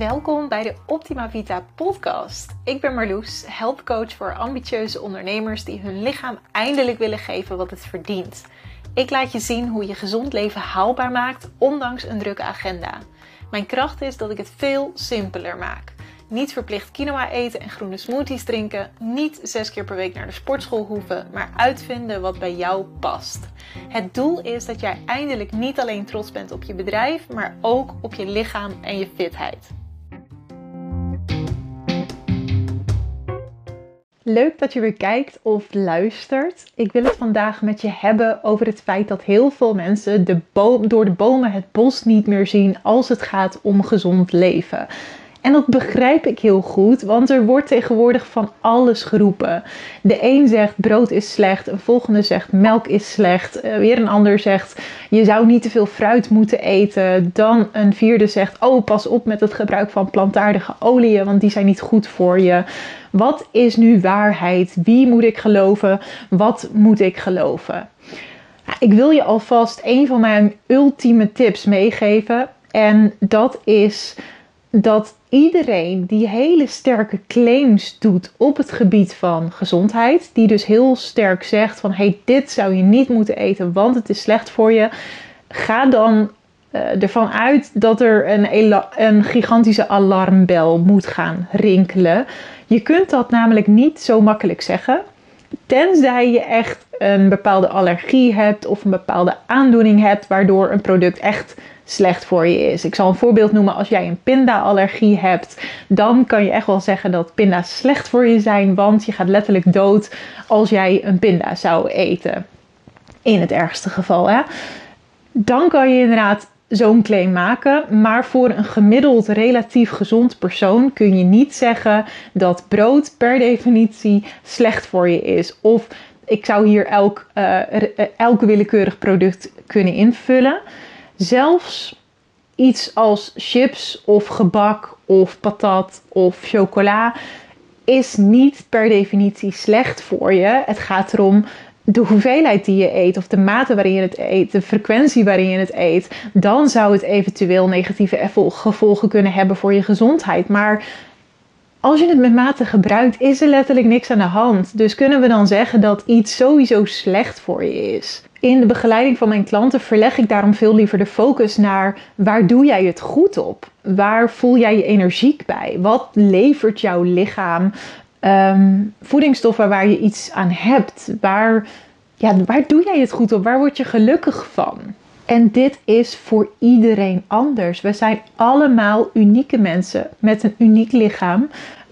Welkom bij de Optima Vita podcast. Ik ben Marloes, helpcoach voor ambitieuze ondernemers die hun lichaam eindelijk willen geven wat het verdient. Ik laat je zien hoe je gezond leven haalbaar maakt, ondanks een drukke agenda. Mijn kracht is dat ik het veel simpeler maak. Niet verplicht quinoa eten en groene smoothies drinken. Niet zes keer per week naar de sportschool hoeven, maar uitvinden wat bij jou past. Het doel is dat jij eindelijk niet alleen trots bent op je bedrijf, maar ook op je lichaam en je fitheid. Leuk dat je weer kijkt of luistert. Ik wil het vandaag met je hebben over het feit dat heel veel mensen de door de bomen het bos niet meer zien als het gaat om gezond leven. En dat begrijp ik heel goed, want er wordt tegenwoordig van alles geroepen. De een zegt brood is slecht, een volgende zegt melk is slecht, uh, weer een ander zegt je zou niet te veel fruit moeten eten. Dan een vierde zegt oh pas op met het gebruik van plantaardige oliën, want die zijn niet goed voor je. Wat is nu waarheid? Wie moet ik geloven? Wat moet ik geloven? Ik wil je alvast een van mijn ultieme tips meegeven. En dat is dat iedereen die hele sterke claims doet op het gebied van gezondheid, die dus heel sterk zegt van hey, dit zou je niet moeten eten, want het is slecht voor je, ga dan uh, ervan uit dat er een, een gigantische alarmbel moet gaan rinkelen. Je kunt dat namelijk niet zo makkelijk zeggen, tenzij je echt een bepaalde allergie hebt of een bepaalde aandoening hebt, waardoor een product echt slecht voor je is. Ik zal een voorbeeld noemen. Als jij een pinda-allergie hebt, dan kan je echt wel zeggen dat pinda's slecht voor je zijn, want je gaat letterlijk dood als jij een pinda zou eten. In het ergste geval. Hè? Dan kan je inderdaad zo'n claim maken. Maar voor een gemiddeld relatief gezond persoon kun je niet zeggen dat brood per definitie slecht voor je is. Of ik zou hier elk, uh, elk willekeurig product kunnen invullen. Zelfs iets als chips of gebak of patat of chocola is niet per definitie slecht voor je. Het gaat erom de hoeveelheid die je eet of de mate waarin je het eet, de frequentie waarin je het eet, dan zou het eventueel negatieve gevolgen kunnen hebben voor je gezondheid. Maar als je het met mate gebruikt, is er letterlijk niks aan de hand. Dus kunnen we dan zeggen dat iets sowieso slecht voor je is? In de begeleiding van mijn klanten verleg ik daarom veel liever de focus naar waar doe jij het goed op? Waar voel jij je energiek bij? Wat levert jouw lichaam? Um, voedingsstoffen waar je iets aan hebt. Waar, ja, waar doe jij het goed op? Waar word je gelukkig van? En dit is voor iedereen anders. We zijn allemaal unieke mensen met een uniek lichaam.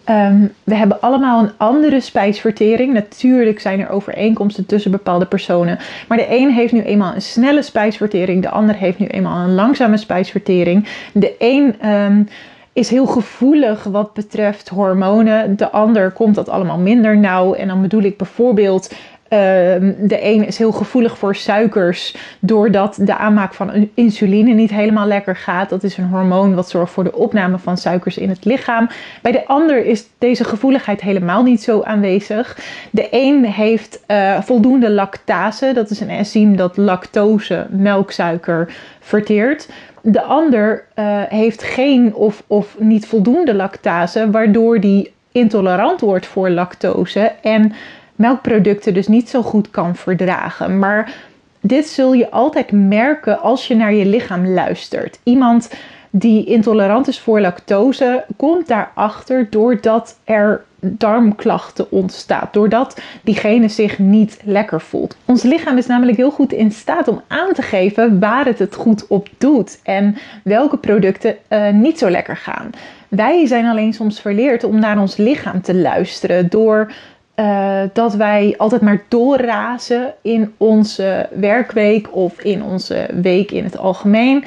Ehm, we hebben allemaal een andere spijsvertering. Natuurlijk zijn er overeenkomsten tussen bepaalde personen. Maar de een heeft nu eenmaal een snelle spijsvertering. De ander heeft nu eenmaal een langzame spijsvertering. De een um, is heel gevoelig wat betreft hormonen. De ander komt dat allemaal minder nauw. En dan bedoel ik bijvoorbeeld Ehm, de een is heel gevoelig voor suikers, doordat de aanmaak van insuline niet helemaal lekker gaat. Dat is een hormoon wat zorgt voor de opname van suikers in het lichaam. Bij de ander is deze gevoeligheid helemaal niet zo aanwezig. De een heeft uh, voldoende lactase, dat is een enzym dat lactose, melksuiker, verteert. De ander uh, heeft geen of, of niet voldoende lactase, waardoor die intolerant wordt voor lactose en melkproducten dus niet zo goed kan verdragen. Maar dit zul je altijd merken als je naar je lichaam luistert. Iemand die intolerant is voor lactose komt daarachter doordat er darmklachten ontstaan. Doordat diegene zich niet lekker voelt. Ons lichaam is namelijk heel goed in staat om aan te geven waar het het goed op doet en welke producten uh, niet zo lekker gaan. Wij zijn alleen soms verleerd om naar ons lichaam te luisteren door uh, dat wij altijd maar doorrazen in onze werkweek of in onze week in het algemeen.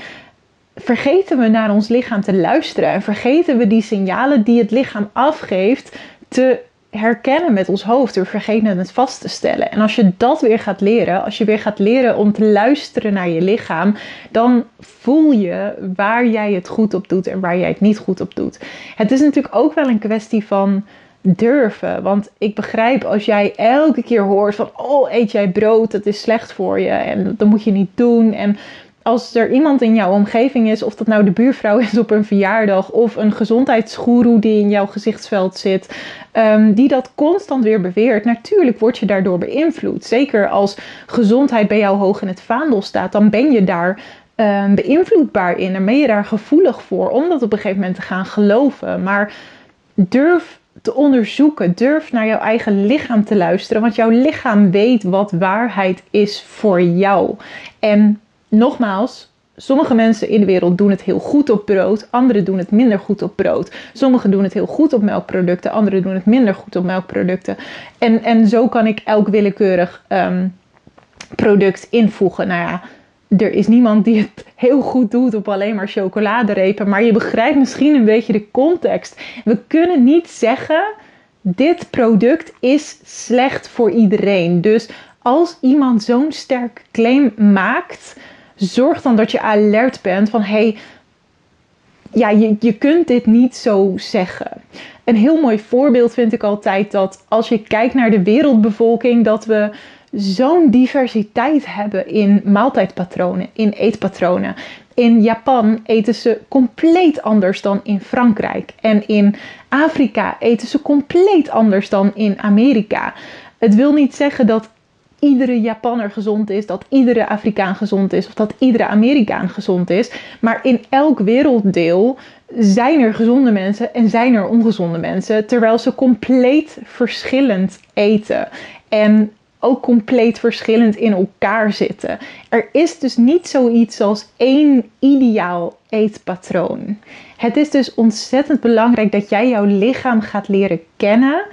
Vergeten we naar ons lichaam te luisteren en vergeten we die signalen die het lichaam afgeeft te herkennen met ons hoofd. We vergeten het vast te stellen. En als je dat weer gaat leren, als je weer gaat leren om te luisteren naar je lichaam, dan voel je waar jij het goed op doet en waar jij het niet goed op doet. Het is natuurlijk ook wel een kwestie van durven. Want ik begrijp als jij elke keer hoort van, oh eet jij brood, dat is slecht voor je en dat moet je niet doen. En als er iemand in jouw omgeving is, of dat nou de buurvrouw is op een verjaardag of een gezondheidsgoeroe die in jouw gezichtsveld zit, ehm, die dat constant weer beweert, natuurlijk word je daardoor beïnvloed. Zeker als gezondheid bij jou hoog in het vaandel staat, dan ben je daar um, beïnvloedbaar in en ben je daar gevoelig voor om dat op een gegeven moment te gaan geloven. Maar durf te onderzoeken. Durf naar jouw eigen lichaam te luisteren, want jouw lichaam weet wat waarheid is voor jou. En nogmaals, sommige mensen in de wereld doen het heel goed op brood, anderen doen het minder goed op brood. Sommigen doen het heel goed op melkproducten, anderen doen het minder goed op melkproducten. En, en zo kan ik elk willekeurig um, product invoegen. Nou ja, er is niemand die het heel goed doet op alleen maar chocoladerepen. Maar je begrijpt misschien een beetje de context. We kunnen niet zeggen: dit product is slecht voor iedereen. Dus als iemand zo'n sterk claim maakt, zorg dan dat je alert bent van hey, ja, je, je kunt dit niet zo zeggen. Een heel mooi voorbeeld vind ik altijd dat als je kijkt naar de wereldbevolking, dat we zo'n diversiteit hebben in maaltijdpatronen, in eetpatronen. In Japan eten ze compleet anders dan in Frankrijk. En in Afrika eten ze compleet anders dan in Amerika. Het wil niet zeggen dat iedere Japanner gezond is, dat iedere Afrikaan gezond is of dat iedere Amerikaan gezond is. Maar in elk werelddeel zijn er gezonde mensen en zijn er ongezonde mensen, terwijl ze compleet verschillend eten. En ook compleet verschillend in elkaar zitten. Er is dus niet zoiets als één ideaal eetpatroon. Het is dus ontzettend belangrijk dat jij jouw lichaam gaat leren kennen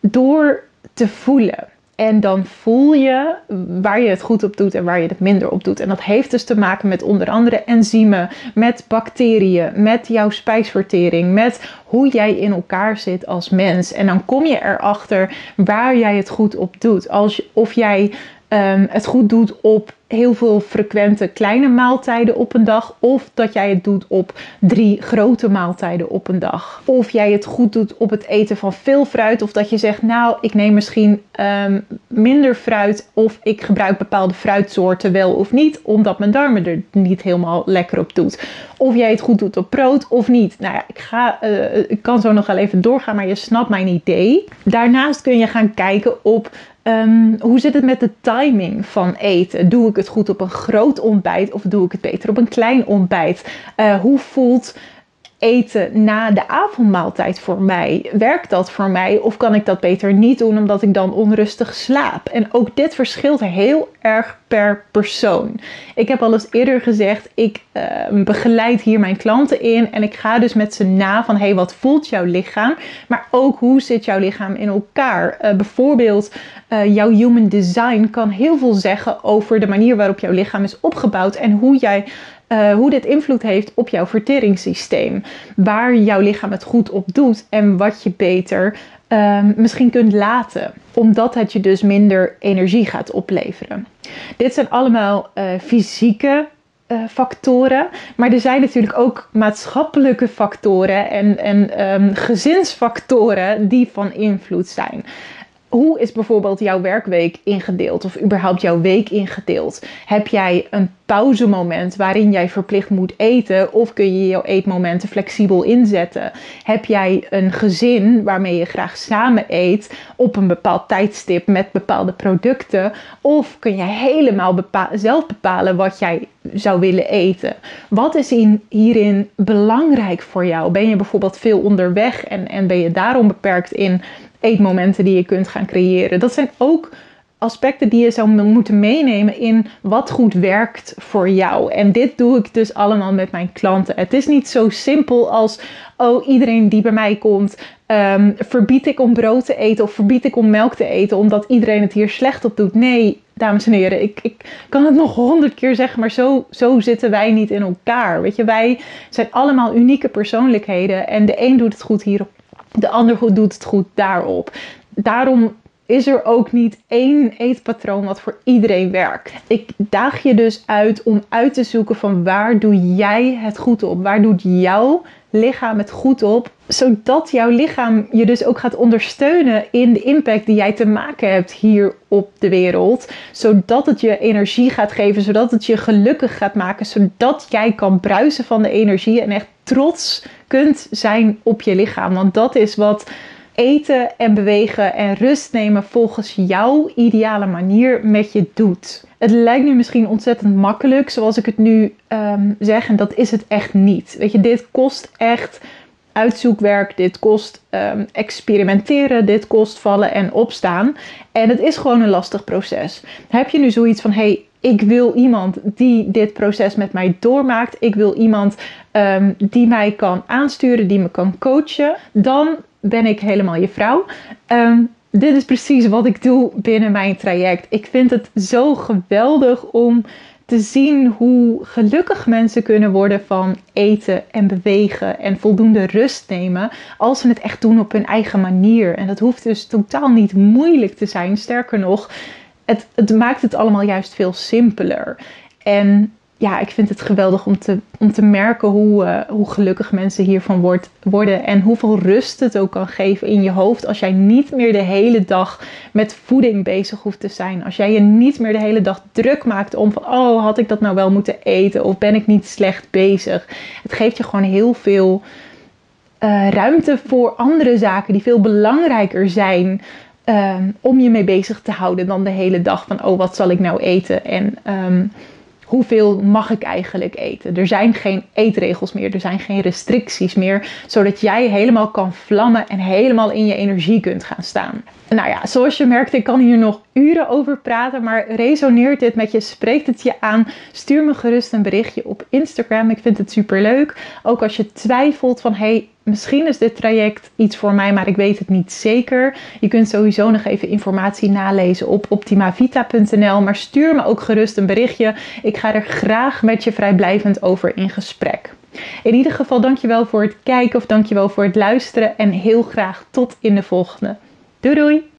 door te voelen. En dan voel je waar je het goed op doet en waar je het minder op doet. En dat heeft dus te maken met onder andere enzymen, met bacteriën, met jouw spijsvertering, met hoe jij in elkaar zit als mens. En dan kom je erachter waar jij het goed op doet. Als, of jij um, het goed doet op heel veel frequente kleine maaltijden op een dag. Of dat jij het doet op drie grote maaltijden op een dag. Of jij het goed doet op het eten van veel fruit. Of dat je zegt, nou, ik neem misschien um, minder fruit. Of ik gebruik bepaalde fruitsoorten wel of niet. Omdat mijn darmen er niet helemaal lekker op doet. Of jij het goed doet op brood of niet. Nou ja, ik, ga, uh, ik kan zo nog wel even doorgaan, maar je snapt mijn idee. Daarnaast kun je gaan kijken op Um, hoe zit het met de timing van eten? Doe ik het goed op een groot ontbijt of doe ik het beter op een klein ontbijt? Uh, hoe voelt eten na de avondmaaltijd voor mij? Werkt dat voor mij of kan ik dat beter niet doen omdat ik dan onrustig slaap? En ook dit verschilt heel erg per persoon. Ik heb al eens eerder gezegd, ik uh, begeleid hier mijn klanten in en ik ga dus met ze na van hey, wat voelt jouw lichaam? Maar ook hoe zit jouw lichaam in elkaar? Uh, bijvoorbeeld uh, jouw human design kan heel veel zeggen over de manier waarop jouw lichaam is opgebouwd en hoe jij uh, hoe dit invloed heeft op jouw verteringssysteem. Waar jouw lichaam het goed op doet en wat je beter uh, misschien kunt laten. Omdat het je dus minder energie gaat opleveren. Dit zijn allemaal uh, fysieke uh, factoren. Maar er zijn natuurlijk ook maatschappelijke factoren en, en um, gezinsfactoren die van invloed zijn hoe is bijvoorbeeld jouw werkweek ingedeeld of überhaupt jouw week ingedeeld? Heb jij een pauzemoment waarin jij verplicht moet eten of kun je jouw eetmomenten flexibel inzetten? Heb jij een gezin waarmee je graag samen eet op een bepaald tijdstip met bepaalde producten? Of kun je helemaal zelf bepalen wat jij zou willen eten? Wat is in, hierin belangrijk voor jou? Ben je bijvoorbeeld veel onderweg en, en ben je daarom beperkt in eetmomenten die je kunt gaan creëren. Dat zijn ook aspecten die je zou moeten meenemen in wat goed werkt voor jou. En dit doe ik dus allemaal met mijn klanten. Het is niet zo simpel als, oh, iedereen die bij mij komt, um, verbied ik om brood te eten of verbied ik om melk te eten, omdat iedereen het hier slecht op doet. Nee, dames en heren, ik, ik kan het nog honderd keer zeggen, maar zo, zo zitten wij niet in elkaar. Weet je, wij zijn allemaal unieke persoonlijkheden en de een doet het goed hierop de ander doet het goed daarop. Daarom is er ook niet één eetpatroon wat voor iedereen werkt. Ik daag je dus uit om uit te zoeken van waar doe jij het goed op? Waar doet jouw lichaam het goed op? Zodat jouw lichaam je dus ook gaat ondersteunen in de impact die jij te maken hebt hier op de wereld. Zodat het je energie gaat geven, zodat het je gelukkig gaat maken, zodat jij kan bruisen van de energie en echt trots kunt zijn op je lichaam. Want dat is wat eten en bewegen en rust nemen volgens jouw ideale manier met je doet. Het lijkt nu misschien ontzettend makkelijk, zoals ik het nu um, zeg, en dat is het echt niet. Weet je, dit kost echt uitzoekwerk, dit kost um, experimenteren, dit kost vallen en opstaan. En het is gewoon een lastig proces. Heb je nu zoiets van: hey, ik wil iemand die dit proces met mij doormaakt. Ik wil iemand um, die mij kan aansturen, die me kan coachen. Dan ben ik helemaal je vrouw. Um, dit is precies wat ik doe binnen mijn traject. Ik vind het zo geweldig om te zien hoe gelukkig mensen kunnen worden van eten en bewegen en voldoende rust nemen als ze het echt doen op hun eigen manier. En dat hoeft dus totaal niet moeilijk te zijn. Sterker nog, het, het maakt het allemaal juist veel simpeler. En ja, ik vind het geweldig om te, om te merken hoe, uh, hoe gelukkig mensen hiervan wordt, worden. En hoeveel rust het ook kan geven in je hoofd. Als jij niet meer de hele dag met voeding bezig hoeft te zijn. Als jij je niet meer de hele dag druk maakt om oh, had ik dat nou wel moeten eten? Of ben ik niet slecht bezig? Het geeft je gewoon heel veel uh, ruimte voor andere zaken die veel belangrijker zijn. Um, om je mee bezig te houden dan de hele dag van, oh, wat zal ik nou eten? En um, hoeveel mag ik eigenlijk eten? Er zijn geen eetregels meer, er zijn geen restricties meer, zodat jij helemaal kan vlammen en helemaal in je energie kunt gaan staan. Nou ja, zoals je merkt, ik kan hier nog uren over praten, maar resoneert dit met je? Spreekt het je aan? Stuur me gerust een berichtje op Instagram. Ik vind het super leuk. Ook als je twijfelt van hey, misschien is dit traject iets voor mij, maar ik weet het niet zeker. Je kunt sowieso nog even informatie nalezen op optimavita.nl. Maar stuur me ook gerust een berichtje. Ik ga er graag met je vrijblijvend over in gesprek. In ieder geval dankjewel voor het kijken of dankjewel voor het luisteren en heel graag tot in de volgende. Doei doei!